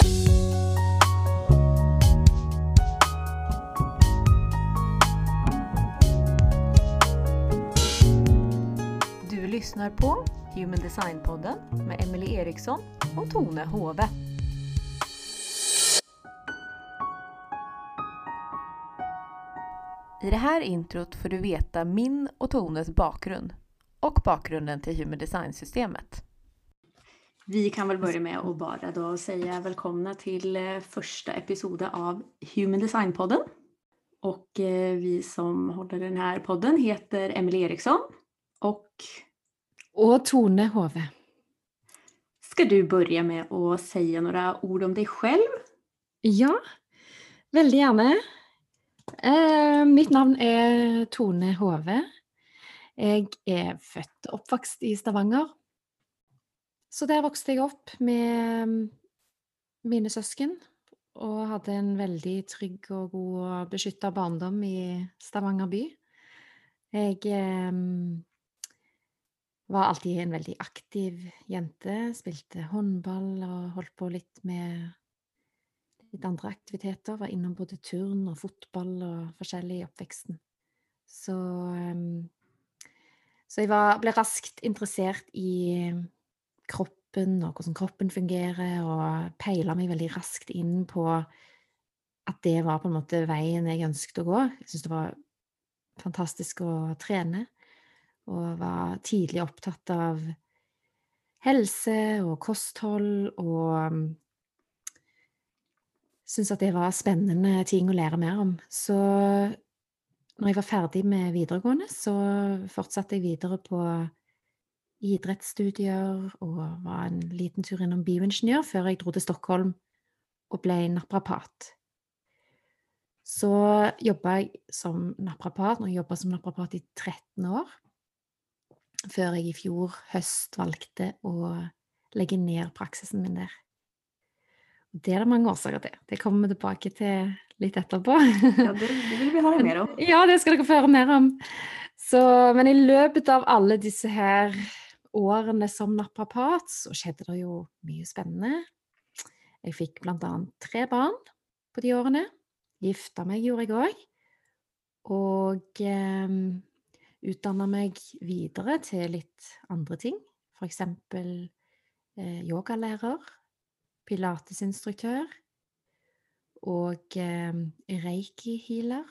Du lyssnar på Human Design-podden med Emily Eriksson och Tone Hove. I det här introt får du veta min och Tones bakgrund och bakgrunden till Human Design-systemet. Vi kan väl börja med att bara då säga välkomna till første första episoden av Human Design-podden. Och eh, vi som håller den här podden heter Emily Eriksson. Och Og Tone Hove. ska du börja med att säga några ord om dig själv? Ja, veldig gjerne. Eh, mitt navn er Tone Hove. Jeg er født og oppvokst i Stavanger. Så der vokste jeg opp med mm, mine søsken og hadde en veldig trygg og god og beskytta barndom i Stavanger by. Jeg eh, var alltid en veldig aktiv jente. Spilte håndball og holdt på litt med litt andre aktiviteter. Var innom både turn og fotball og forskjellig i oppveksten. Så, ehm, så jeg var, ble raskt interessert i kroppen og hvordan kroppen fungerer, og peila meg veldig raskt inn på at det var på en måte veien jeg ønsket å gå. Jeg syntes det var fantastisk å trene, og var tidlig opptatt av helse og kosthold og mm, syntes at det var spennende ting å lære mer om. Så når jeg var ferdig med videregående, så fortsatte jeg videre på idrettsstudier og var en liten tur innom bioingeniør før jeg dro til Stockholm og ble naprapat. Så jobba jeg som naprapat, og jobba som naprapat i 13 år, før jeg i fjor høst valgte å legge ned praksisen min der. Det er det mange årsaker til. Det kommer vi tilbake til litt etterpå. Ja, det, det vill vi høre mer om. Ja, det skal dere få høre mer om. Så, men i løpet av alle disse her årene som naprapat, så skjedde det jo mye spennende. Jeg fikk annet tre barn på de årene. Gifta meg gjorde jeg òg. Og eh, utdanna meg videre til litt andre ting. Eksempel eh, yogalærer, pilatesinstruktør og eh, reiki-healer.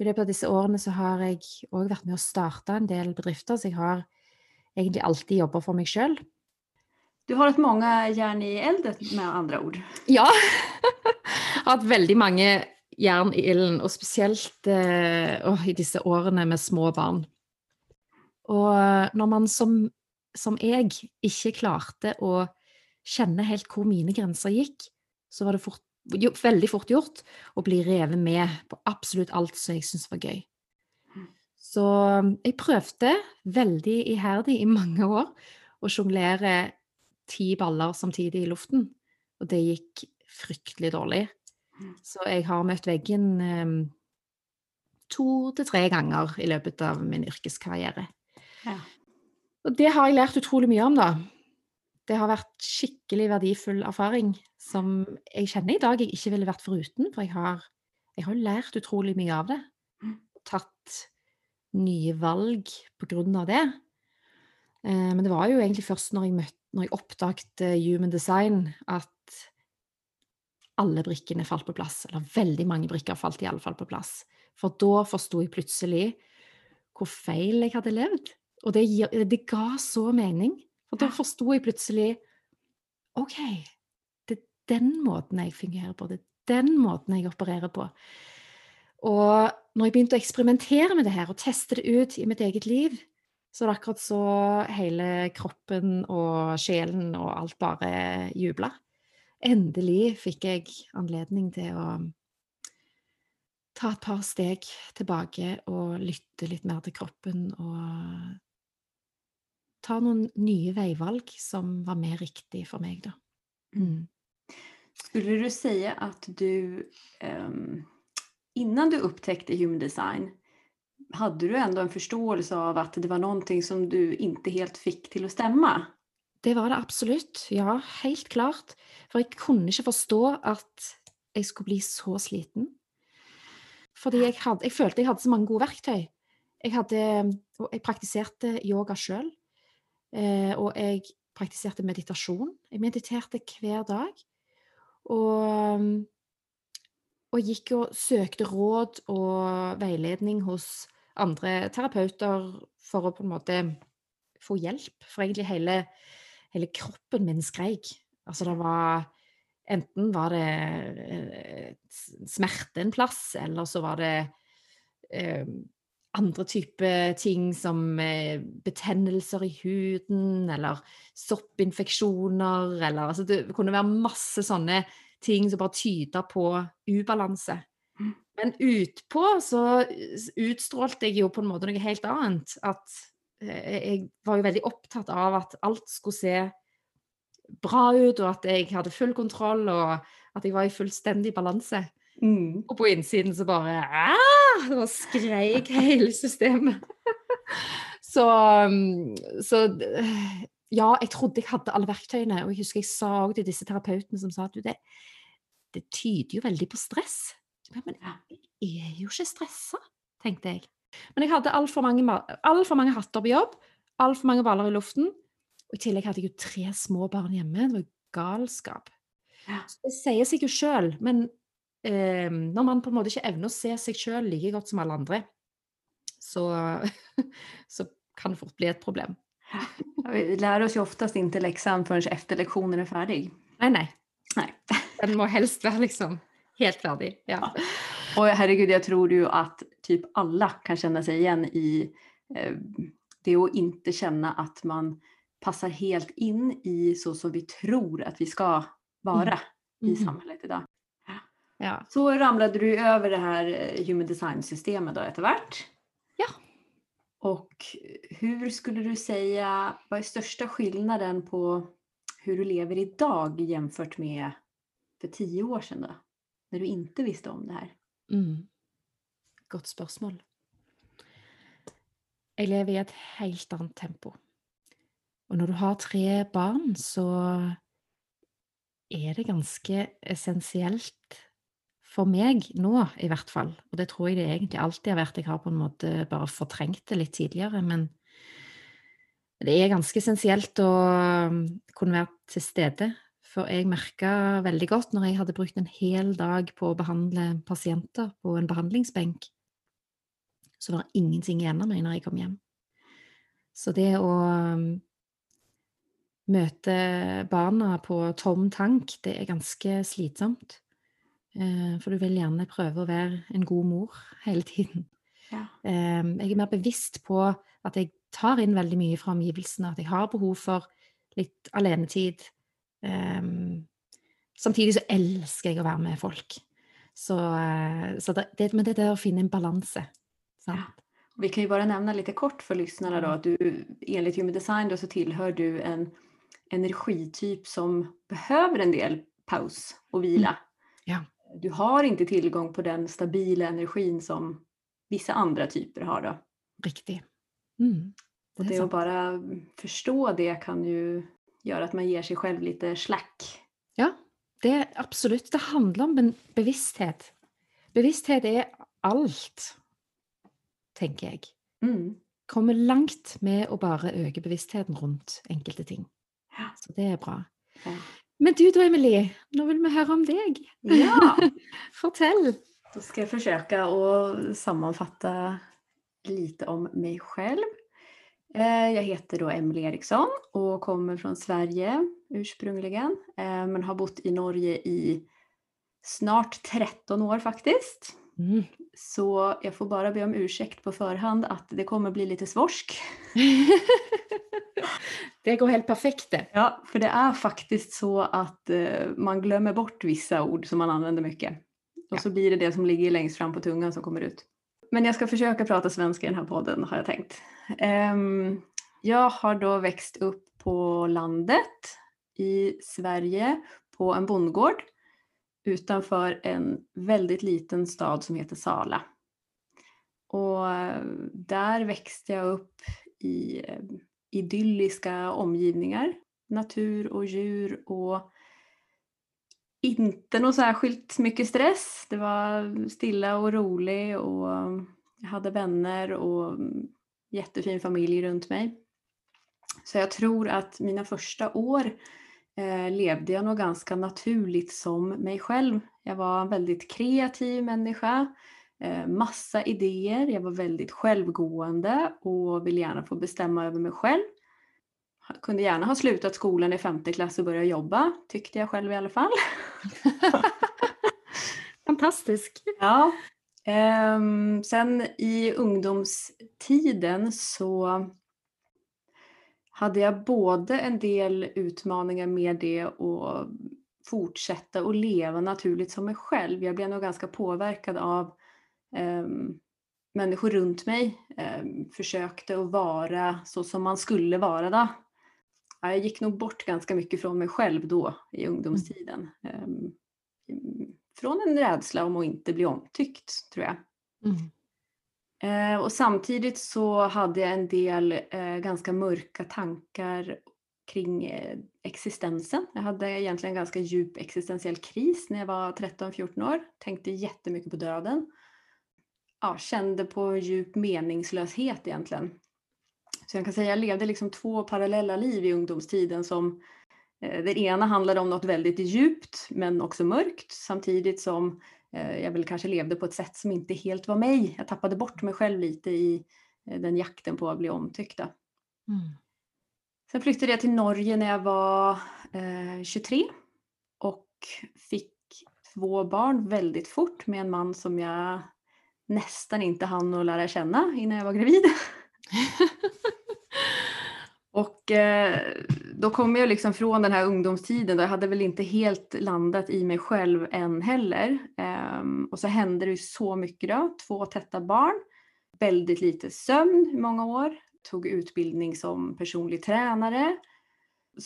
I løpet av disse årene så har jeg òg vært med å starte en del bedrifter, så jeg har egentlig alltid jobba for meg sjøl. Du har hatt mange jern i elden med andre ord. Ja. Jeg har hatt veldig mange jern i ilden, og spesielt øh, i disse årene med små barn. Og eh, når man som, som jeg ikke klarte å kjenne helt hvor mine grenser gikk, så var det fort, jo, veldig fort gjort å bli revet med på absolutt alt som jeg syntes var gøy. Så jeg prøvde veldig iherdig i mange år å sjonglere ti baller samtidig i luften, og det gikk fryktelig dårlig. Så jeg har møtt veggen um, to til tre ganger i løpet av min yrkeskarriere. Ja. Og det har jeg lært utrolig mye om, da. Det har vært skikkelig verdifull erfaring som jeg kjenner i dag jeg ikke ville vært foruten, for jeg har, jeg har lært utrolig mye av det. Og tatt nye valg på grunn av det. Eh, men det var jo egentlig først når jeg, møtte, når jeg oppdaget eh, human design, at alle brikkene falt på plass. Eller veldig mange brikker falt i alle fall på plass. For da forsto jeg plutselig hvor feil jeg hadde levd. Og det, det ga så mening. For da forsto jeg plutselig OK, det er den måten jeg fungerer på. Det er den måten jeg opererer på. Og når jeg begynte å eksperimentere med det her og teste det ut i mitt eget liv, så var det akkurat så hele kroppen og sjelen og alt bare jubla. Endelig fikk jeg anledning til å ta et par steg tilbake og lytte litt mer til kroppen og ta noen nye veivalg som var mer riktig for meg, da. Mm. Skulle du si at du ehm, innan du upptäckte human design hade du ändå en förståelse av att det var någonting som du inte helt fick till att stämma? det var det absolutt. Ja, helt klart. For jeg kunne ikke forstå at jeg skulle bli så sliten. Fordi jeg, hadde, jeg følte jeg hadde så mange gode verktøy. Jeg, hadde, jeg praktiserte yoga sjøl. Eh, og jeg praktiserte meditasjon. Jeg mediterte hver dag. Og, og gikk og søkte råd og veiledning hos andre terapeuter for å på en måte få hjelp. For egentlig hele, hele kroppen min skreik. Altså det var Enten var det eh, smerte en plass, eller så var det eh, andre typer ting som eh, betennelser i huden, eller soppinfeksjoner, eller altså Det kunne være masse sånne ting som bare tyder på ubalanse. Mm. Men utpå så utstrålte jeg jo på en måte noe helt annet. At jeg var jo veldig opptatt av at alt skulle se bra ut, og at jeg hadde full kontroll, og at jeg var i fullstendig balanse. Mm. Og på innsiden så bare ah, Da skreik hele systemet. så, um, så ja, jeg trodde jeg hadde alle verktøyene. Og jeg husker jeg sa òg til disse terapeutene som sa at det, det tyder jo veldig på stress. Men jeg er jo ikke stressa, tenkte jeg. Men jeg hadde altfor mange, alt mange hatter på jobb, altfor mange baller i luften. Og i tillegg hadde jeg jo tre små barn hjemme. Det var jo galskap. Ja. det sier seg jo sjøl, men eh, når man på en måte ikke evner å se seg sjøl like godt som alle andre, så, så kan det fort bli et problem. Vi lærer oss jo oftest ikke leksen før etter leksjonen er ferdig. Nei, nei. nei. Den må helst være liksom helt ferdig. Ja. ja. Og herregud, jeg tror jo at typ alle kan kjenne seg igjen i eh, det å ikke kjenne at man passar helt inn i så som vi tror at vi skal være mm. i mm. samhället idag. Ja. Så ramlade du over det her eh, human design-systemet då etter Og hur skulle du säga, vad är största skillnaden på hur du lever idag jämfört med for tio år siden då? När du ikke visste om det her? Mm. Godt spørsmål. Jeg lever i et helt annet tempo. Og når du har tre barn, så er det ganske essensielt for meg nå, i hvert fall. Og det tror jeg det egentlig alltid har vært. Jeg har på en måte bare fortrengt det litt tidligere. Men det er ganske essensielt å um, kunne være til stede. For jeg merka veldig godt når jeg hadde brukt en hel dag på å behandle pasienter på en behandlingsbenk, så var det ingenting igjen av meg når jeg kom hjem. Så det å um, møte barna på tom tank, det er ganske slitsomt. Eh, for du vil gjerne prøve å være en god mor hele tiden. Ja. Eh, jeg er mer bevisst på at jeg tar inn veldig mye fra omgivelsene, at jeg har behov for litt alenetid. Eh, samtidig så elsker jeg å være med folk. Så, så det, men det er det å finne en balanse. Ja. Vi kan jo bare nevne litt kort for lyssnarna at du enligt Human Design då, så tilhører du en energityp som behøver en del paus og hvile. Mm. Ja. Du har inte tillgång på den stabila energin som vissa andra typer har. Då. Riktig. Mm. Det, och det att bara förstå det kan ju göra att man ger sig själv lite slack. Ja, det absolutt. Det handler om bevissthet. Bevissthet er alt, tenker jeg. Mm. Kommer langt med å bare øke bevisstheten rundt enkelte ting. Så det er bra. Ja. Men du da, Emilie, nå vil vi høre om deg. Ja. Fortell. Da skal jeg forsøke å sammenfatte litt om meg selv. Eh, jeg heter da Emilie Eriksson og kommer fra Sverige ursprungelig, eh, men har bodd i Norge i snart 13 år, faktisk. Mm. Så jeg får bare be om unnskyldning på forhånd at det kommer bli litt svorsk. det går helt perfekt det. Ja, for det er faktisk så at uh, man glemmer bort vissa ord som man anvender mye. Og ja. så blir det det som ligger lengst fram på tunga, som kommer ut. Men jeg skal forsøke å prate svensk i denne podden, har jeg tenkt. Um, jeg har da vokst opp på landet i Sverige på en bondgård utenfor en veldig liten stad som heter Sala. Og eh, der vokste jeg opp i eh, idylliske omgivninger natur och djur och inte något särskilt mycket stress. Det var stilla och rolig och jag hade vänner och jättefin familj runt mig. Så jag tror att mina första år eh, levde jag nog ganska naturligt som mig själv. Jag var en väldigt kreativ människa, eh, massa idéer, jag var väldigt självgående och ville gärna få bestämma över mig själv. Jag kunde gärna ha slutat skolan i femte klass och börjat jobba, tyckte jag själv i alla fall. Fantastisk. Ja. Ehm, sen i ungdomstiden så hade jag både en del utmaningar med det och fortsätta att leva naturligt som mig själv. Jag blev nog ganska påverkad av um, människor runt mig. Um, försökte att vara så som man skulle vara då. Jag gick nog bort ganska mycket från mig själv då i ungdomstiden. Um, från en rädsla om att inte bli omtyckt tror jag. Mm. Eh, och samtidigt så hade jag en del eh, ganska mörka tankar kring eh, existensen. Jag hade egentligen en ganska djup existentiell kris när jag var 13-14 år. Tänkte jättemycket på döden. Ja, kände på djup meningslöshet egentligen. Så jag kan säga jag levde liksom två parallella liv i ungdomstiden som eh, det ena handlade om något väldigt djupt men också mörkt samtidigt som jag väl kanske levde på ett sätt som inte helt var mig. Jag tappade bort mig själv lite i eh, den jakten på att bli omtyckta. Mm. Sen flyttade jag till Norge när jag var eh, 23 och fick två barn väldigt fort med en man som jag nästan inte hann att lära känna innan jag var gravid. Och eh, då kom jag liksom från den här ungdomstiden då jag hade väl inte helt landat i mig själv än heller. Um, och så hände det ju så mycket då. Två tätta barn, väldigt lite sömn i många år, tog utbildning som personlig tränare.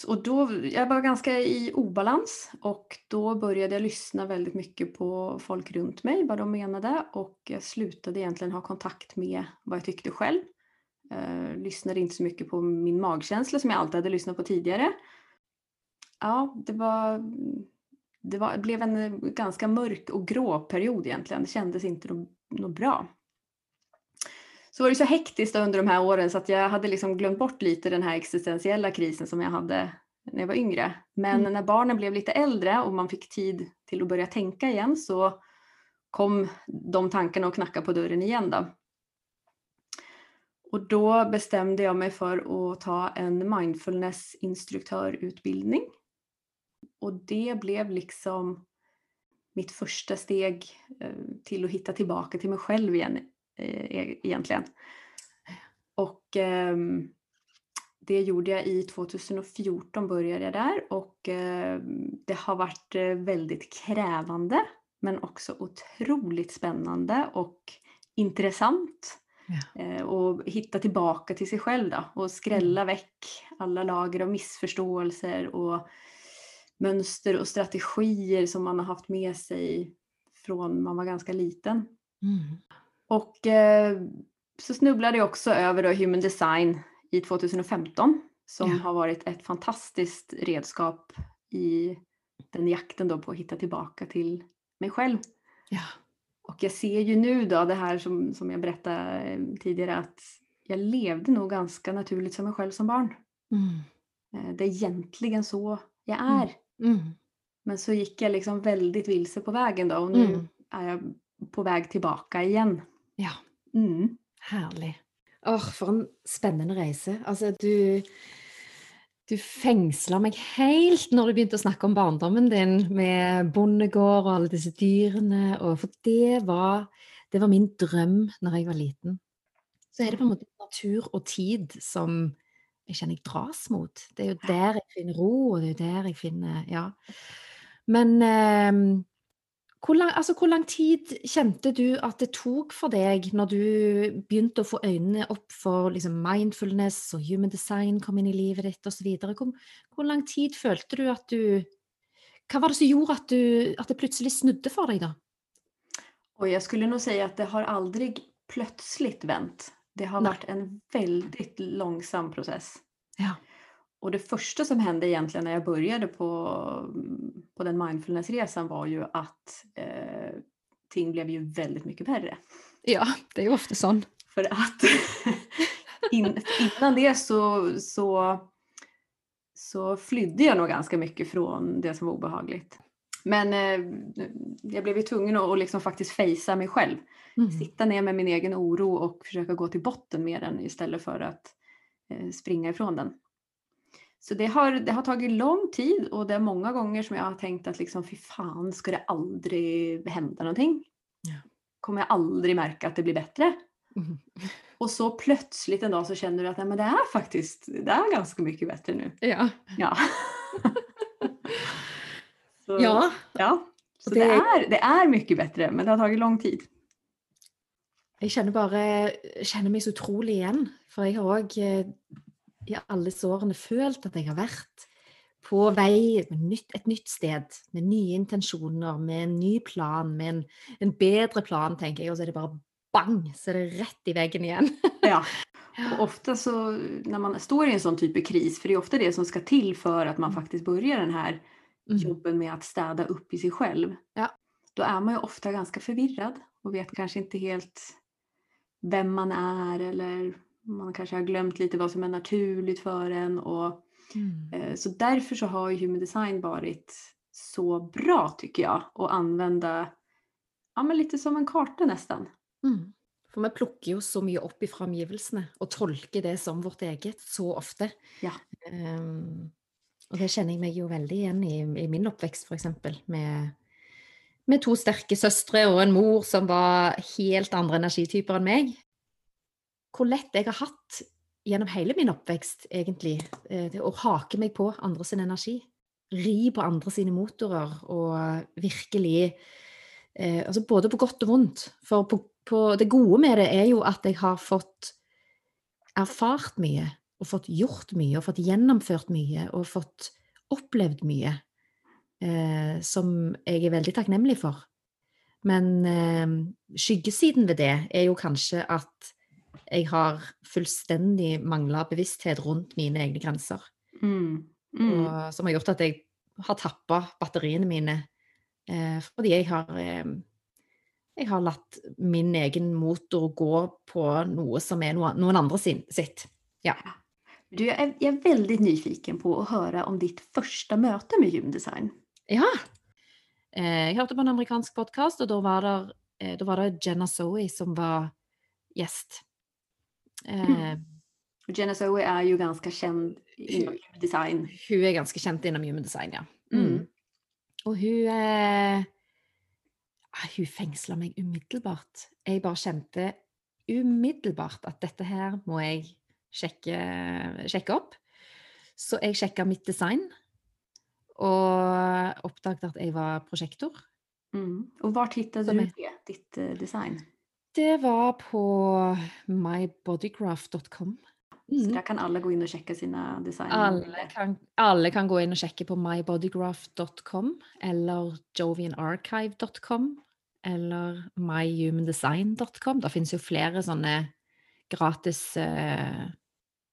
Och då, jag var ganska i obalans och då började jag lyssna väldigt mycket på folk runt mig, vad de menade och jag slutade egentligen ha kontakt med vad jag tyckte själv. Uh, lyssnade inte så mycket på min magkänsla som jag alltid hade lyssnat på tidigare. Ja, det var, det var, blev en ganska mörk och grå period egentligen. Det kändes inte något bra. Så var det så hektiskt under de här åren så att jag hade liksom glömt bort lite den här existentiella krisen som jag hade när jag var yngre. Men mm. när barnen blev lite äldre och man fick tid till att börja tänka igen så kom de tankarna och knacka på dörren igen. Då. Och då bestämde jag mig för att ta en mindfulness-instruktörutbildning. Och det blev liksom mitt första steg til till att hitta tillbaka till mig själv igen eh, e-, egentligen. Och ehm, det gjorde jag i 2014 började jag där och det har varit veldig krävande men också otroligt spännande och intressant. Ja. Eh, och hitta tillbaka till sig själv då, och skrälla mm. väck alla lager av missförståelser och mönster och strategier som man har haft med sig från man var ganska liten. Mm. Och eh, så snubblade jag också över då Human Design i 2015 som ja. har varit ett fantastiskt redskap i den jakten då på att hitta tillbaka till mig själv. Ja. Och jag ser ju nu då det här som, som jag berättade eh, tidigare att jag levde nog ganska naturligt som mig själv som barn. Mm. Eh, det är egentligen så jag mm. är. Mm. Men så gick jag liksom väldigt vilse på vägen då och nu mm. är jag på väg tillbaka igen. Ja. Mm. Åh, Oh, for en spennende reise. Altså, du du fengsla meg helt når du begynte å snakke om barndommen din med bondegård og alle disse dyrene. Og for det var, det var min drøm når jeg var liten. Så er det på en måte natur og tid som jeg kjenner jeg dras mot. Det er jo der jeg finner ro, og det er jo der jeg finner Ja. Men eh, hvor lang, altså, hvor lang, tid kjente du at det tok for deg når du begynte å få øynene opp for liksom, mindfulness og human design kom inn i livet ditt osv.? Hvor, hvor lang tid følte du at du Hva var det som gjorde at, du, at det plutselig snudde for deg, da? Og jeg skulle nå si at det har aldri plutselig vendt. Det har vært en veldig langsom prosess. Ja. Och det första som hände egentligen när jag började på, på den mindfulnessresan var ju att eh, ting blev ju väldigt mycket värre. Ja, det er jo ofte sånn. För att in, innan det så, så, så flydde jag nog ganska mycket från det som var obehagligt. Men eh, jag blev ju tvungen å att liksom faktiskt fejsa mig själv. Mm. Sitta ner med min egen oro och försöka gå till botten med den istället för att eh, springa ifrån den. Så det har, det har tagit lång tid och det är många gånger som jag har tänkt att liksom, fy fan, ska det aldrig hända någonting? Ja. Kommer jag aldrig märka att det blir bättre? Mm. Och så plötsligt en dag så känner du att nej, men det är faktiskt det är ganska mycket bättre nu. Ja. Ja. så, ja. ja. Så det, det- er, det er mye bedre, men det har tagit lång tid. Jeg kjenner bare kjenner meg så utrolig igjen. For jeg har òg i alle disse årene følt at jeg har vært på vei nytt, et nytt sted, med nye intensjoner, med en ny plan, med en, en bedre plan, tenker jeg. Og så er det bare bang, så er det rett i veggen igjen. Ja. Og ofte så når man står i en sånn type av kris, for det er ofte det som skal til for at man faktisk börjar den här Mm. jobben med å städa opp i seg selv, Ja. da er man jo ofte ganske forvirret og vet kanskje ikke helt hvem man er, eller man kanske har glömt lite vad som är naturligt för en. Och, Mm. eh, så därför så har ju human design varit så bra tycker jag att använda ja, men lite som en karta nästan. Mm. For vi plukker jo så mye opp i omgivelsene og tolker det som vårt eget så ofte. Ja. Um, og det kjenner jeg meg jo veldig igjen i, i min oppvekst, f.eks. Med, med to sterke søstre og en mor som var helt andre energityper enn meg. Hvor lett jeg har hatt gjennom hele min oppvekst, egentlig, eh, å hake meg på andre sin energi. Ri på andre sine motorer og virkelig eh, altså Både på godt og vondt. For på, på det gode med det er jo at jeg har fått erfart mye, og fått gjort mye, og fått gjennomført mye, og fått opplevd mye. Eh, som jeg er veldig takknemlig for. Men eh, skyggesiden ved det er jo kanskje at jeg har fullstendig mangla bevissthet rundt mine egne grenser. Mm. Mm. Og, som har gjort at jeg har tappa batteriene mine. Eh, fordi jeg har eh, Jeg har latt min egen motor gå på noe som er noe, noen andre sin, sitt. Du, jeg er veldig nyfiken på å høre om ditt første møte med gymdesign. Ja. Eh, jeg hørte på en amerikansk podkast, og da var, der, eh, da var det Jenna Zoe som var gjest. Eh, Och Jenna Zoe er jo ganske kjent innom human design. Hun er ganske kjent innom human design, ja. Mm. Mm. Og hun eh, ah, Hun fengsla meg umiddelbart. Jeg bare kjente umiddelbart at dette her må jeg sjekke, sjekke opp. Så jeg sjekka mitt design, og oppdaget at jeg var prosjektor. Mm. Og hvor hittade du det, ditt eh, design? Det var på mybodygraph.com. Så Mm. där kan alle gå inn og sjekke sine design. Alle kan, alle kan gå inn og sjekke på mybodygraph.com eller jovianarchive.com eller myhumandesign.com. Det finnes jo flere sånne gratis uh,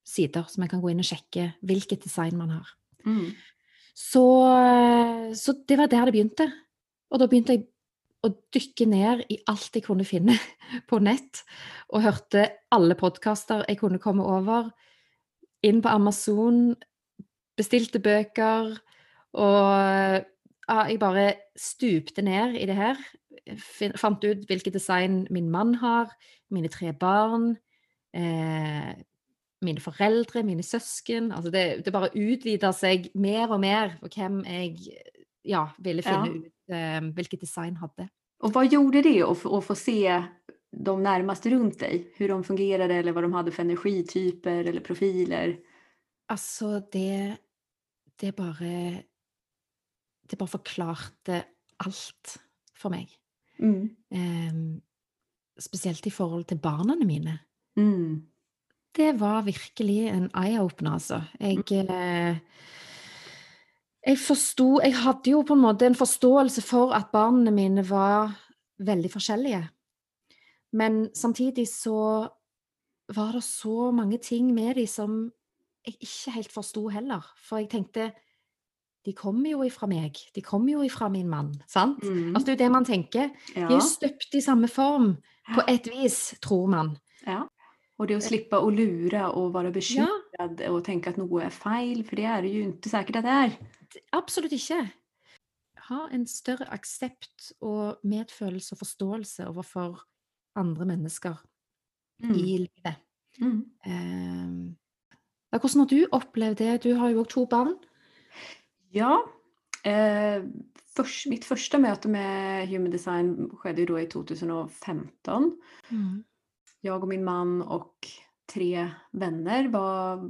sider som en kan gå inn og sjekke hvilket design man har. Mm. Så, eh, så det var der det begynte. Og da begynte jeg å dykke ned i alt jeg kunne finne på nett, og hørte alle podkaster jeg kunne komme over. Inn på Amazon, bestilte bøker, og ja, jeg bare stupte ned i det her. Fant ut hvilket design min mann har, mine tre barn, eh, mine foreldre, mine søsken. Altså det, det bare utvida seg mer og mer for hvem jeg ja, ville finne Ja. ut eh, hvilket design hadde. Og hva gjorde det å få, se de nærmeste rundt deg? Hvordan de fungerte, eller hva de hadde for energityper eller profiler? Altså, det Det bare Det bare forklarte alt for meg. Mm. Em, spesielt i forhold til barna mine. Mm. Det var virkelig en eye-opener, altså. Jeg eh, Jeg forsto Jeg hadde jo på en måte en forståelse for at barna mine var veldig forskjellige. Men samtidig så var det så mange ting med dem som jeg ikke helt forsto heller. For jeg tenkte de kommer jo ifra meg. De kommer jo ifra min mann. Sant? Mm. Altså, det er jo det man tenker. De er støpt i samme form, på et vis, tror man. ja. Og det å slippe å lure og være bekymret Ja, og tenke at noe er feil, for det er det jo ikke sikkert at det är. Absolutt ikke. Ha en større aksept og medfølelse og forståelse overfor andre mennesker Mm. i livet. Mm. Eh, hvordan har du opplevd det? Du har jo òg to barn. Ja, eh, først, mitt første møte med human design skjedde i 2015. Jeg og min mann og tre venner var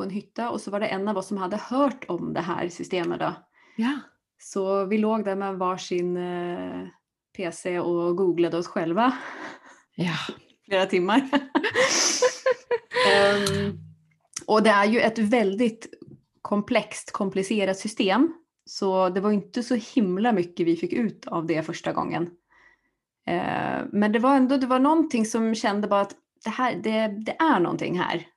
på en hytta og så var det en av oss som hadde hørt om det her systemet da. Ja. Så vi låg der med varsin eh, PC og googlet oss selv. ja. Flere timer. um, og det er jo et veldig komplext, komplisert system. Så det var ikke så himla mye vi fikk ut av det første gangen. Uh, men det var ändå det var noe som kjente bare at det, her, det, det er noe här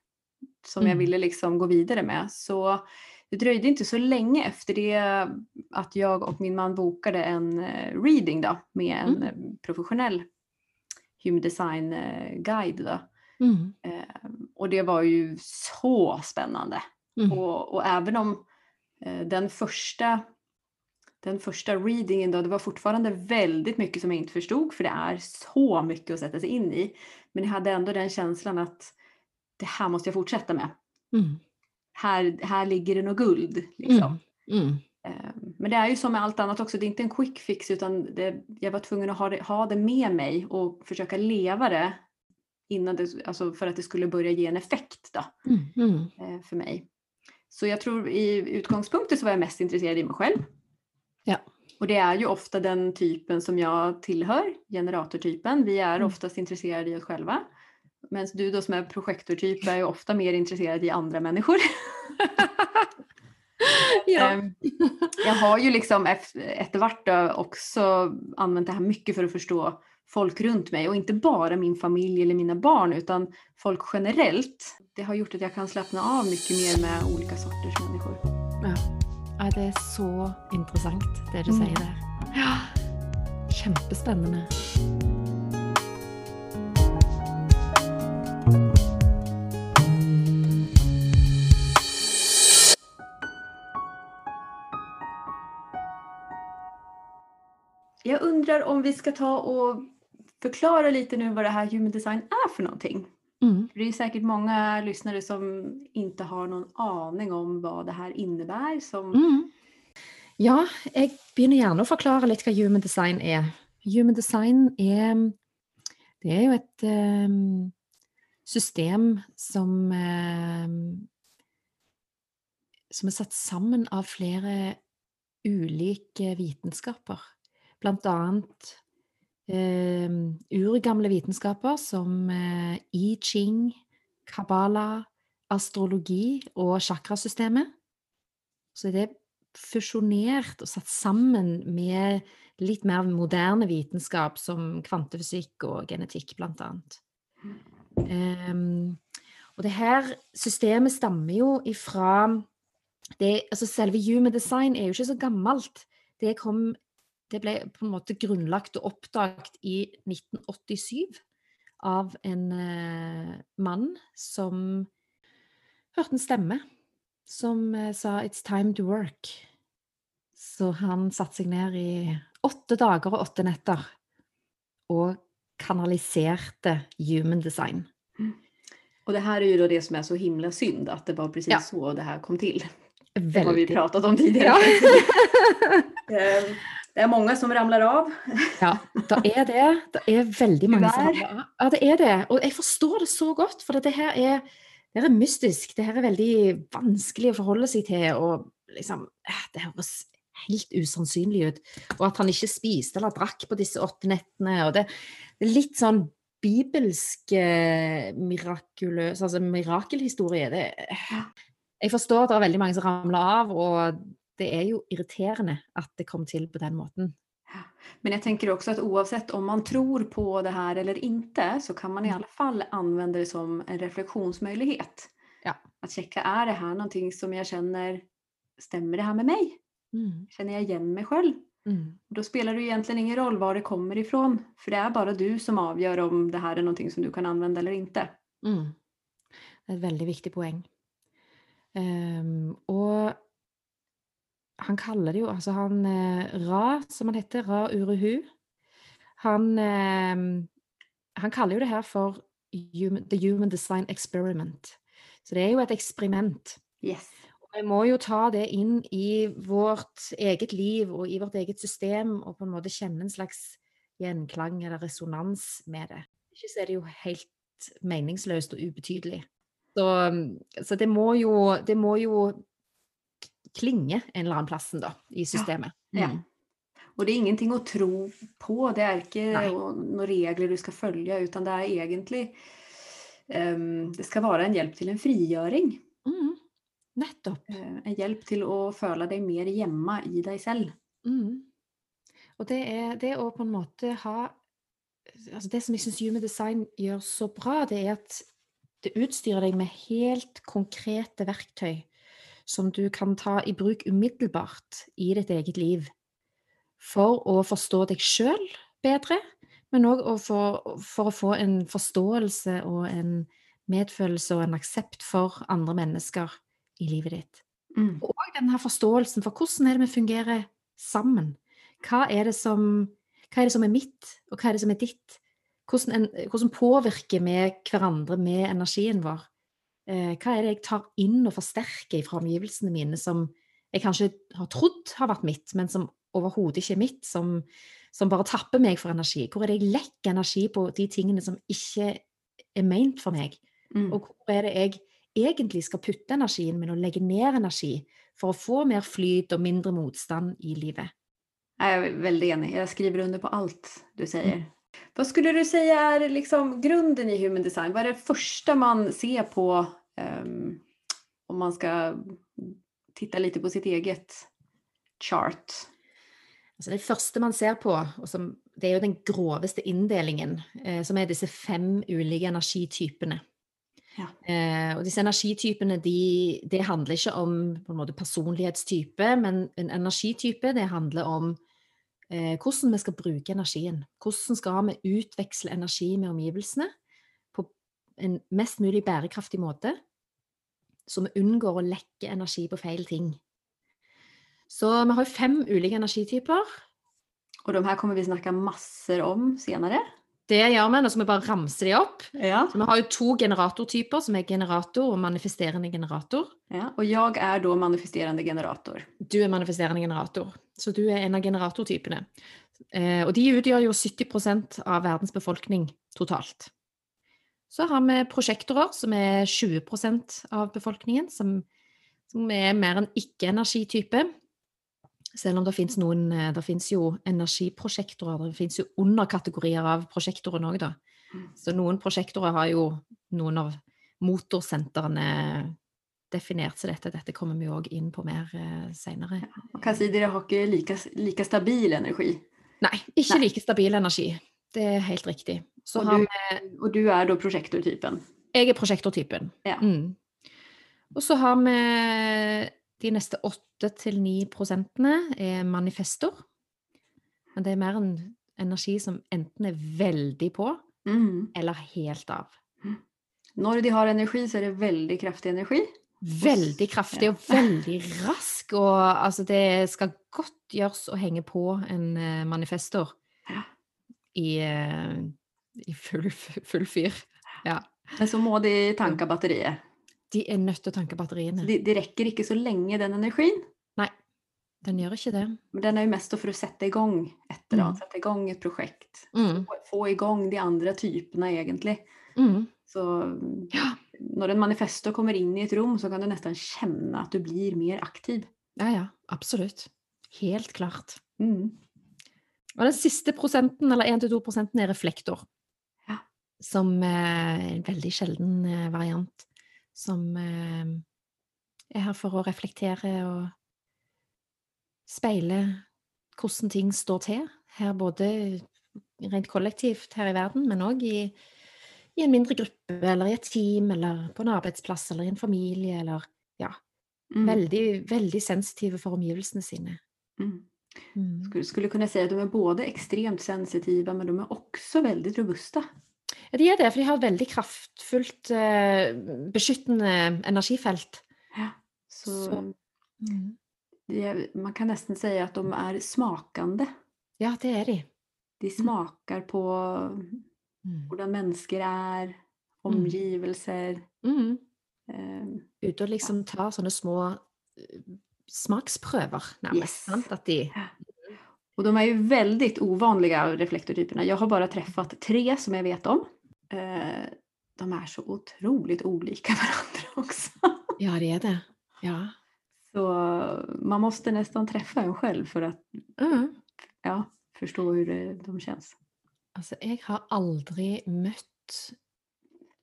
som jag Mm. ville liksom gå vidare med. Så det dröjde inte så länge efter det att jag och min man bokade en eh, reading då, med en Mm. eh, professionell human design eh, guide. Då. Mm. Eh, och det var ju så spännande. Mm. Och, och även om eh, den första den första readingen då, det var fortfarande väldigt mycket som jag inte förstod för det är så mycket att sätta sig in i. Men jag hade ändå den känslan att det här måste jag fortsätta med. Mm. Här, här ligger det något guld. Liksom. Mm. Mm. Eh, Men det är ju som med allt annat också, det är inte en quick fix utan det, jag var tvungen att ha det, ha det med mig och försöka leva det innan det, alltså för att det skulle börja ge en effekt då, Mm. Mm. eh, för mig. Så jag tror i utgångspunkten så var jag mest intresserad i mig själv. Ja. Och det är ju ofta den typen som jag tillhör, generatortypen. Vi är Mm. oftast intresserade i oss själva. Medan du då som är projektortyp är ju ofta mer intresserad i andra människor. ja. jeg jag har ju liksom efter vart då också använt det här mycket för att förstå folk runt mig och inte bara min familj eller mina barn utan folk generellt. Det har gjort att jag kan slappna av mycket mer med olika sorters människor. Ja. ja, det er så interessant, det du Mm. sier der. Ja. Kjempespennende. Jag undrar om vi ska ta och förklara lite nu vad det här human design är för någonting. Mm. Det är säkert många lyssnare som inte har någon aning om vad det här innebär. Som, Mm. Ja, jeg begynner gjerne å forklare litt hva human design er. Human design er Det er jo et um, system som um, Som er satt sammen av flere ulike vitenskaper. Blant annet urgamle vitenskaper som eh, I Ching, Kabbala, astrologi og chakrasystemet. Så er det fusjonert og satt sammen med litt mer moderne vitenskap som kvantefysikk og genetikk, blant annet. Em, og det her systemet stammer jo ifra det, altså Selve human design er jo ikke så gammelt. Det, kom, det ble på en måte grunnlagt og oppdaget i 1987 av en eh, mann som hørte en stemme som eh, sa 'it's time to work'. Så han satte seg ned i åtte dager og åtte netter og kanaliserte human design. och det här är ju det som er så himla synd at det var precis Ja. så det här kom till. Det har vi pratet om tidligere. Ja. Eh, Det er mange som ramler av. ja, det er det. Det er veldig mange som ramler av. Ja, det er det. Og jeg forstår det så godt, for det her er, det er mystisk. Det her er veldig vanskelig å forholde seg til. Og liksom, eh, det høres helt usannsynlig ut. Og at han ikke spiste eller drakk på disse åtte nettene. Og det, det er litt sånn bibelsk eh, mirakuløs, altså mirakelhistorie. Det, jeg forstår at det er veldig mange som ramler av, og det er jo irriterende at det kom til på den måten. Men jeg tenker også at oavsett om man tror på det her eller ikke, så kan man i alle fall anvende det som en refleksjonsmulighet. Ja. At sjekke er det her noe som jeg kjenner Stemmer det her med meg? Mm. Kjenner jeg igjen meg selv? Mm. Da spiller det egentlig ingen roll hvor det kommer ifrån. for det er bare du som avgjør om det her er noe som du kan anvende eller ikke. Mm. Det er et veldig viktig poeng. Um, og han kaller det jo Altså, han eh, Ra, som han heter, Ra Uruhu, han eh, Han kaller jo det her for human, The Human Design Experiment. Så det er jo et eksperiment. Yes. Og vi må jo ta det inn i vårt eget liv og i vårt eget system, og på en måte kjenne en slags gjenklang eller resonans med det. Ikke så er det jo helt meningsløst og ubetydelig. Så, så det, må jo, det må jo klinge en eller annen plassen, da, i systemet. Ja. Mm. Og det er ingenting å tro på, det er ikke Nei. noen regler du skal følge, utan det er egentlig um, det skal være en hjelp til en frigjøring. Mm. Nettopp. Eh, en hjelp til å føle deg mer hjemme i deg selv. Mm. Og det er det å på en måte ha altså Det som jeg syns Human Design gjør så bra, det er at det utstyrer deg med helt konkrete verktøy som du kan ta i bruk umiddelbart i ditt eget liv. For å forstå deg sjøl bedre, men òg for, for å få en forståelse og en medfølelse og en aksept for andre mennesker i livet ditt. Mm. Og denne forståelsen for hvordan er det vi fungerer sammen. Hva er det som, hva er, det som er mitt, og hva er det som er ditt? Hvordan, en, hvordan påvirker vi hverandre med energien vår? Eh, hva er det jeg tar inn og forsterker fra omgivelsene mine, som jeg kanskje har trodd har vært mitt, men som overhodet ikke er mitt, som, som bare tapper meg for energi? Hvor er det jeg lekker energi på de tingene som ikke er ment for meg? Mm. Og hvor er det jeg egentlig skal putte energien min og legge ned energi for å få mer flyt og mindre motstand i livet? Jeg er veldig enig. Jeg skriver under på alt du säger. Vad skulle du säga är liksom grunden i human design? Vad är det första man ser på um, om man ska titta lite på sitt eget chart? Altså det første man ser på, som, det er jo den groveste inndelingen, eh, som er disse fem ulike energitypene. Ja. Eh, og disse energitypene de, det handler ikke om måte personlighetstype, men en energitype det handler om eh, hvordan vi skal bruke energien. Hvordan skal vi utveksle energi med omgivelsene på en mest mulig bærekraftig måte, så vi unngår å lekke energi på feil ting. Så vi har fem ulike energityper. Og de her kommer vi snakke masse om senare. Det gjør vi, nå skal vi bare ramse de opp. Ja. Så vi har jo to generatortyper, som er generator og manifesterende generator. ja. Og jeg er da manifesterende generator. Du er manifesterende generator, så du er en av generatortypene. Eh, og de utgjør jo 70% av verdens befolkning totalt. Så har vi prosjektorer, som er 20% av befolkningen, som, som er mer en ikke-energitype. Selv om det finnes noen eh, Det fins jo energiprosjektorer, det finnes jo underkategorier av prosjektoren òg, da. Mm. Så noen prosjektorer har jo noen av motorsentrene definert seg dette. Dette kommer vi òg inn på mer eh, seinere. si dere har ikke like, like stabil energi. Nei, ikke Nei. like stabil energi. Det er helt riktig. Så har du, vi og, du er da prosjektortypen? Jeg er prosjektortypen. Ja. Mm. Og så har vi de neste 8-9 prosentene er manifestor. Men det er mer en energi som enten er veldig på, Mm. eller helt av. Når de har energi så er det veldig kraftig energi. Veldig kraftig og veldig rask. Og altså, det skal godt gjøres å henge på en eh, manifestor i, eh, i full, full fyr. Ja. Men så må de tanke batteriet. De er nødt til å tanke batteriene. det, de, rekker ikke så lenge den energin. Den gjør ikke det. Men den er jo mest for å sette i gang eller annat, Mm. sätta igång ett projekt. Mm. Få, få igång de andre typene, egentlig. Mm. Så Ja. når en manifesto kommer inn i et rom, så kan du nesten kjenne at du blir mer aktiv. Ja, ja, absolutt. Helt klart. Mm. Og den siste prosenten, eller 1-2 prosenten, er reflektor. Ja. Som eh, er en veldig sjelden eh, variant. Som eh, er her for å reflektere og speile hvordan ting står til. Her både rent kollektivt her i verden, men òg i, i en mindre gruppe, eller i et team, eller på en arbeidsplass, eller i en familie, eller ja. Mm. Veldig, veldig sensitive for omgivelsene sine. Mm. Mm. Skulle, skulle kunna säga att de er både ekstremt sensitive, men de er også veldig robusta. Ja, De er det, for de har et veldig kraftfullt eh, beskyttende energifelt. Så, Så- Mm. de, man kan nesten si at de er smakende. Ja, det er de. De smaker på Mm. hvordan mennesker er, omgivelser. Mm. Eh, Ute og liksom tar sånne små eh, smaksprøver, nærmest. Yes. Sant? At de och de er jo veldig uvanlige reflektortypene. Jeg har bare truffet tre som jeg vet om. Eh, de er så otroligt olika varandra också. Ja, det er det. Ja. Så man måste nästan träffa en själv för att Mm. ja, förstå hur det, de känns. Altså, jeg har aldri møtt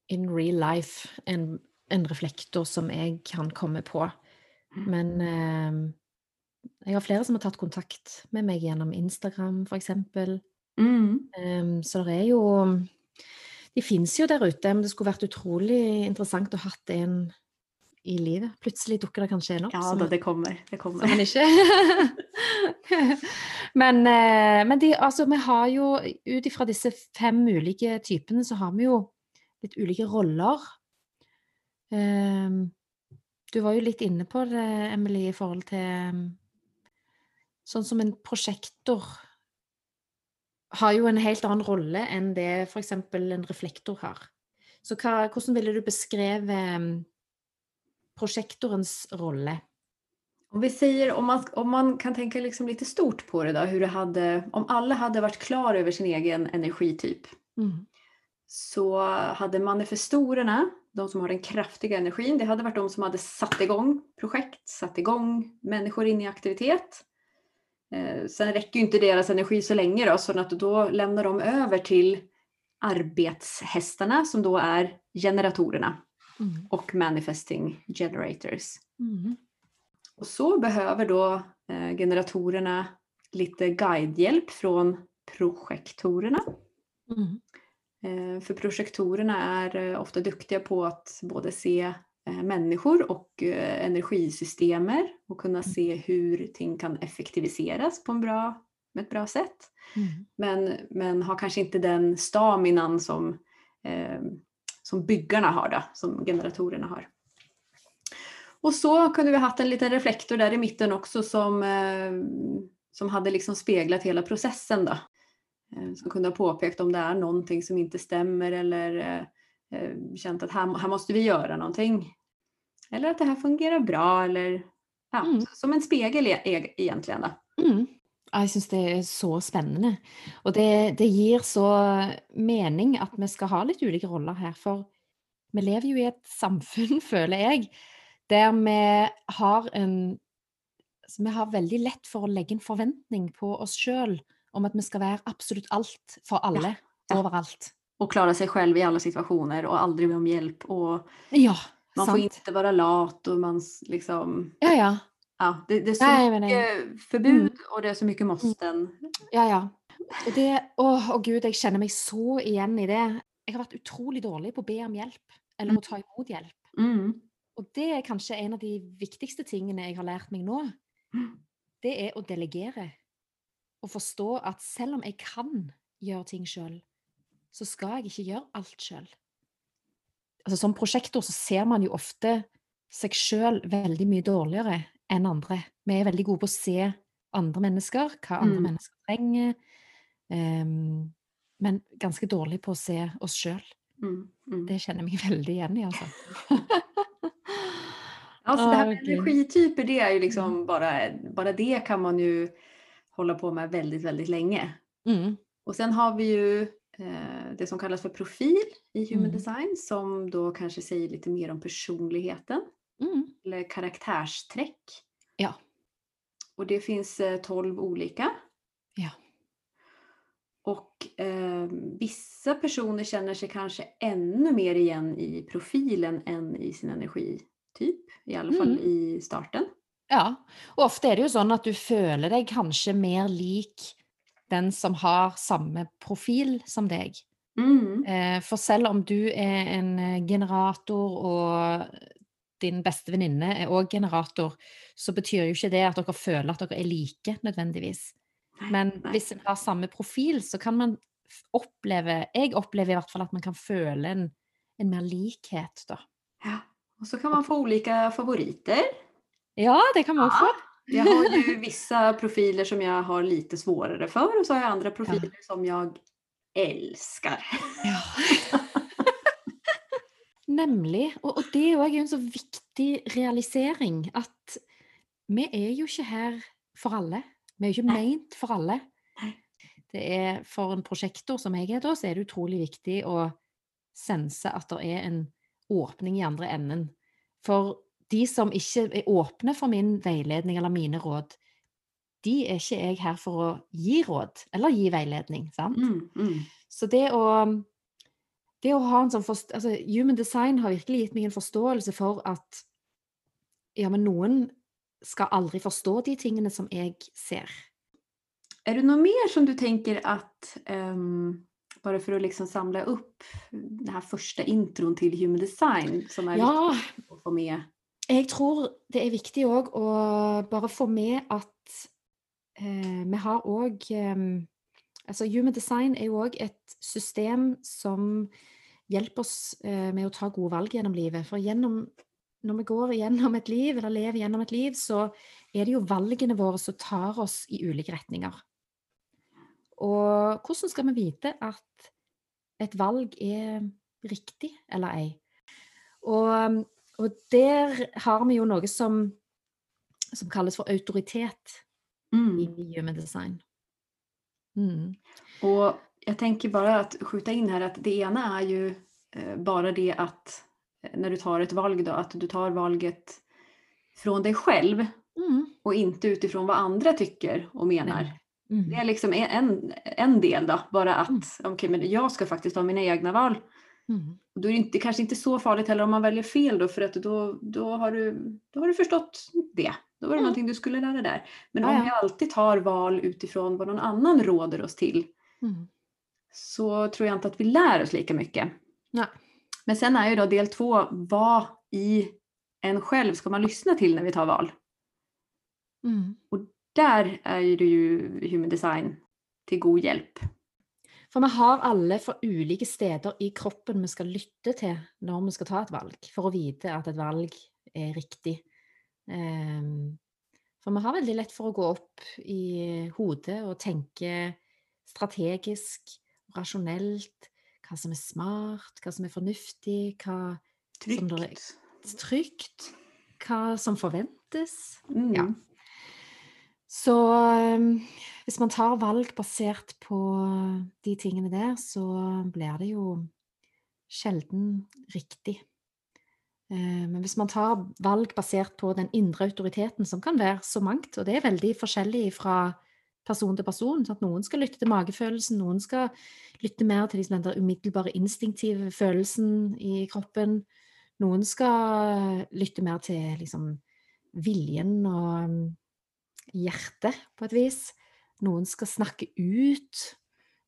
in real life en, en reflektor som jeg kan komme på. Men eh, jeg har flere som har tatt kontakt med meg gjennom Instagram, f.eks. Mm. Um, så det er jo De fins jo der ute, men det skulle vært utrolig interessant å ha hatt en i livet. Plutselig dukker det kanskje en opp. Ja, da, det kommer. Det som kommer. man ikke Men, eh, men de, altså, vi har jo Ut ifra disse fem ulike typene, så har vi jo litt ulike roller. Um, du var jo litt inne på det, Emily, i forhold til um, Sånn som en prosjektor har jo en helt annen rolle enn det f.eks. en reflektor har. Så hva, hvordan ville du beskrevet um, prosjektorens rolle? Om vi sier, om man, om man kan tenke liksom litt stort på det da, det hadde, om alle hadde vært klar over sin egen energityp Mm. så hadde manifestorene, de som har den kraftige energin, det hadde vært de som hadde satt igång projekt, satt igång människor inn i aktivitet. Eh, sen räcker inte deras energi så länge då, så att då lämnar de över till arbetshästarna som då är generatorerna Mm. och manifesting generators. Mm. Och så behöver då eh, generatorerna lite guidehjälp från projektorerna. Mm. Eh, för projektorerna är ofta duktiga på att både se människor och eh, energisystemer och kunna se hur ting kan effektiviseras på en bra, med ett bra sätt. Mm. Men, men har kanske inte den staminan som, eh, som byggarna har, då, som generatorerna har. Och så kunde vi haft en liten reflektor där i mitten också som, eh, som hade liksom speglat hela processen. Då. Eh, som kunde ha påpekat om det är någonting som inte stämmer eller eh, eh, känt att här, här måste vi göra någonting. Eller att det här fungerar bra eller ja, Mm. som en spegel egentlig. e- egentligen. Då. Mm. Jeg syns det er så spennende. Og det, det gir så mening at vi skal ha litt ulike roller her. For vi lever jo i et samfunn, føler jeg, der vi har en Vi har veldig lett for å legge en forventning på oss sjøl om at vi skal være absolutt alt for alle, ja. overalt. Och klara sig själv i alla situationer och aldrig be om hjälp. Och Ja, man får sant. inte vara lat och man liksom... Ja, ja. Ja, det, det är så nej, mycket förbud och det är så mycket måsten. Ja, ja. Det åh, åh gud, jeg kjenner meg så igjen i det. Jeg har vært utrolig dårlig på å be om hjelp, eller å ta imot hjelp. Mm. Og det er kanskje en av de viktigste tingene jeg har lært meg nå. Det er å delegere. Og forstå at selv om jeg kan gjøre ting sjøl, så skal jeg ikke gjøre alt sjøl. Altså, som prosjektor så ser man jo ofte seg sjøl veldig mye dårligere enn andre. Vi er veldig gode på å se andre mennesker, hva andre Mm. mennesker trenger. um, men ganske dårlig på å se oss sjøl. Mm. Mm. Det kjenner jeg meg veldig igjen i, altså. Alltså det här med energityper, det är ju liksom bara, bara det kan man ju hålla på med väldigt, väldigt länge. Mm. Och sen har vi ju eh, det som kallas för profil i human Mm. design som då kanske säger lite mer om personligheten Mm. eller karaktärsträck. Ja. Och det finns eh, 12 olika. Ja. Och eh, vissa personer känner sig kanske ännu mer igen i profilen än i sin energityp. I alla fall Mm. i starten. Ja, og ofte er det jo sånn at du føler deg kanskje mer lik den som har samme profil som deg. Mm. Eh, For selv om du er en eh, generator, og din beste venninne er òg generator, så betyr jo ikke det at dere føler at dere er like, nødvendigvis. Men hvis en har samme profil, så kan man oppleve Jeg opplever i hvert fall at man kan føle en, en mer likhet, da. Ja. Og så kan man få ulike favoriter. Ja, det kan man òg Ja. få. Jag har ju vissa profiler som jag har lite svårare för och så har jag andra profiler som jag älskar. Ja. Nemlig. Og, og det er jo en så viktig realisering at vi er jo ikke her for alle. Vi er jo ikke meint for alle. Det er For en prosjektor som jeg er da, så er det utrolig viktig å sense at det er en åpning i andre enden. For de som ikke er åpne for min veiledning eller mine råd, de er ikke jeg her for å gi råd eller gi veiledning. sant? Mm, mm. Så det å, det å ha en sånn forst altså, Human design har virkelig gitt meg en forståelse for at ja, men noen skal aldri forstå de tingene som jeg ser. Er det noe mer som du tenker at um bare for å liksom samle opp den her første introen til human design som er Ja, viktig å få med? Jeg tror det er viktig òg å bare få med at eh, vi har òg eh, Altså, human design er jo òg et system som hjelper oss eh, med å ta gode valg gjennom livet. For gjennom, når vi går gjennom et liv, eller lever gjennom et liv, så er det jo valgene våre som tar oss i ulike retninger. Og hvordan skal vi vite at et valg er riktig eller ei? Og, og der har vi jo noe som, som kalles for autoritet Mm. i human design. Mm. Og jeg tenker bare att skyte inn her at det ene er jo eh, bara det at når du tar et valg da, at du tar valget fra deg selv Mm. og ikke ut utifrån hva andre tykker og mener. Mm. Det er liksom en- en, del da. Bare at Mm. okej, men jeg skal faktisk ha mine egne val. Mm. Då är det inte, kanske inte så farligt heller om man väljer fel då för att då, då, har, du, då har du förstått det. Då var det Mm. någonting du skulle lära där. Men om vi alltid tar val utifrån vad någon annan råder oss till Mm. så tror jag inte att vi lär oss lika mycket. Nej. Men sen är ju då del två, vad i en själv ska man lyssna till när vi tar val? Mm. Där är det ju human design till god hjälp. For vi har alle fra ulike steder i kroppen vi skal lytte til når vi skal ta et valg, for å vite at et valg er riktig. Ehm, for vi har veldig lett for å gå opp i hodet og tenke strategisk, rasjonelt, hva som er smart, hva som er fornuftig, hva Som det er- trygt, hva som forventes. Mm. Ja. Så um, hvis man tar valg basert på de tingene der, så blir det jo sjelden riktig. Eh, Men hvis man tar valg basert på den indre autoriteten, som kan være så mangt, og det er veldig forskjellig fra person til person Sånn at Noen skal lytte til magefølelsen, noen skal lytte mer til liksom, den umiddelbare instinktive følelsen i kroppen. Noen skal lytte mer til liksom, viljen og hjertet, på et vis. Noen skal snakke ut.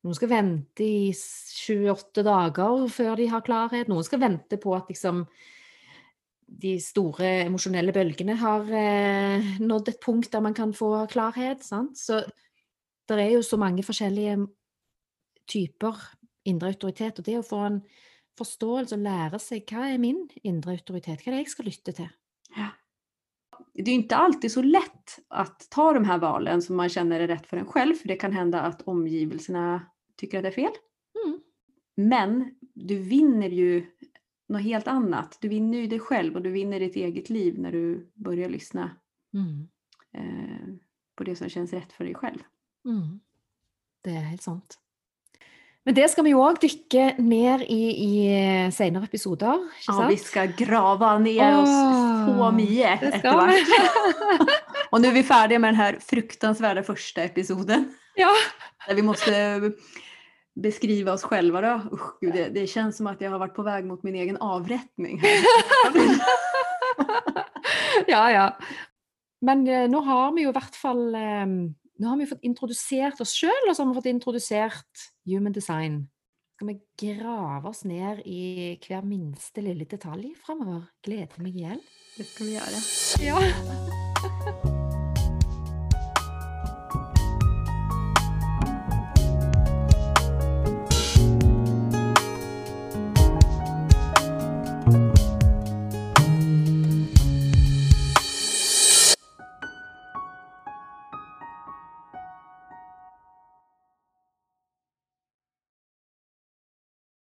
Noen skal vente i 28 dager før de har klarhet. Noen skal vente på at liksom de store emosjonelle bølgene har eh, nådd et punkt der man kan få klarhet. Sant? Så det er jo så mange forskjellige typer indre autoritet. Og det å få en forståelse og lære seg hva er min indre autoritet, hva er det jeg skal lytte til? Det är inte alltid så lätt att ta de här valen som man känner är rätt för en själv, för det kan hända att omgivelserna tycker att det är fel. Mm. Men du vinner ju något helt annat. Du vinner ju dig själv och du vinner ditt eget liv när du börjar lyssna Mm. eh, på det som känns rätt för dig själv. Mm. Det er helt sant. Men det skal vi jo òg dykke ned i i senere episoder. ikke Ja, vi ska grava ner oss så mye etter hvert. Og nå er vi. Och nu är vi färdiga med den här første första episoden. ja. Der vi måtte beskrive oss selv. Da. Usch, gud, det, det kjennes som at jeg har vært på vei mot min egen avretning. Ja, ja. Men eh, nå har vi jo i hvert fall eh, Nå har vi fått introdusert oss sjøl, og så har vi fått introdusert human design. Skal vi grave oss ned i hver minste lille detalj framover? Gleder meg i hjel. Det skal vi gjøre. Ja.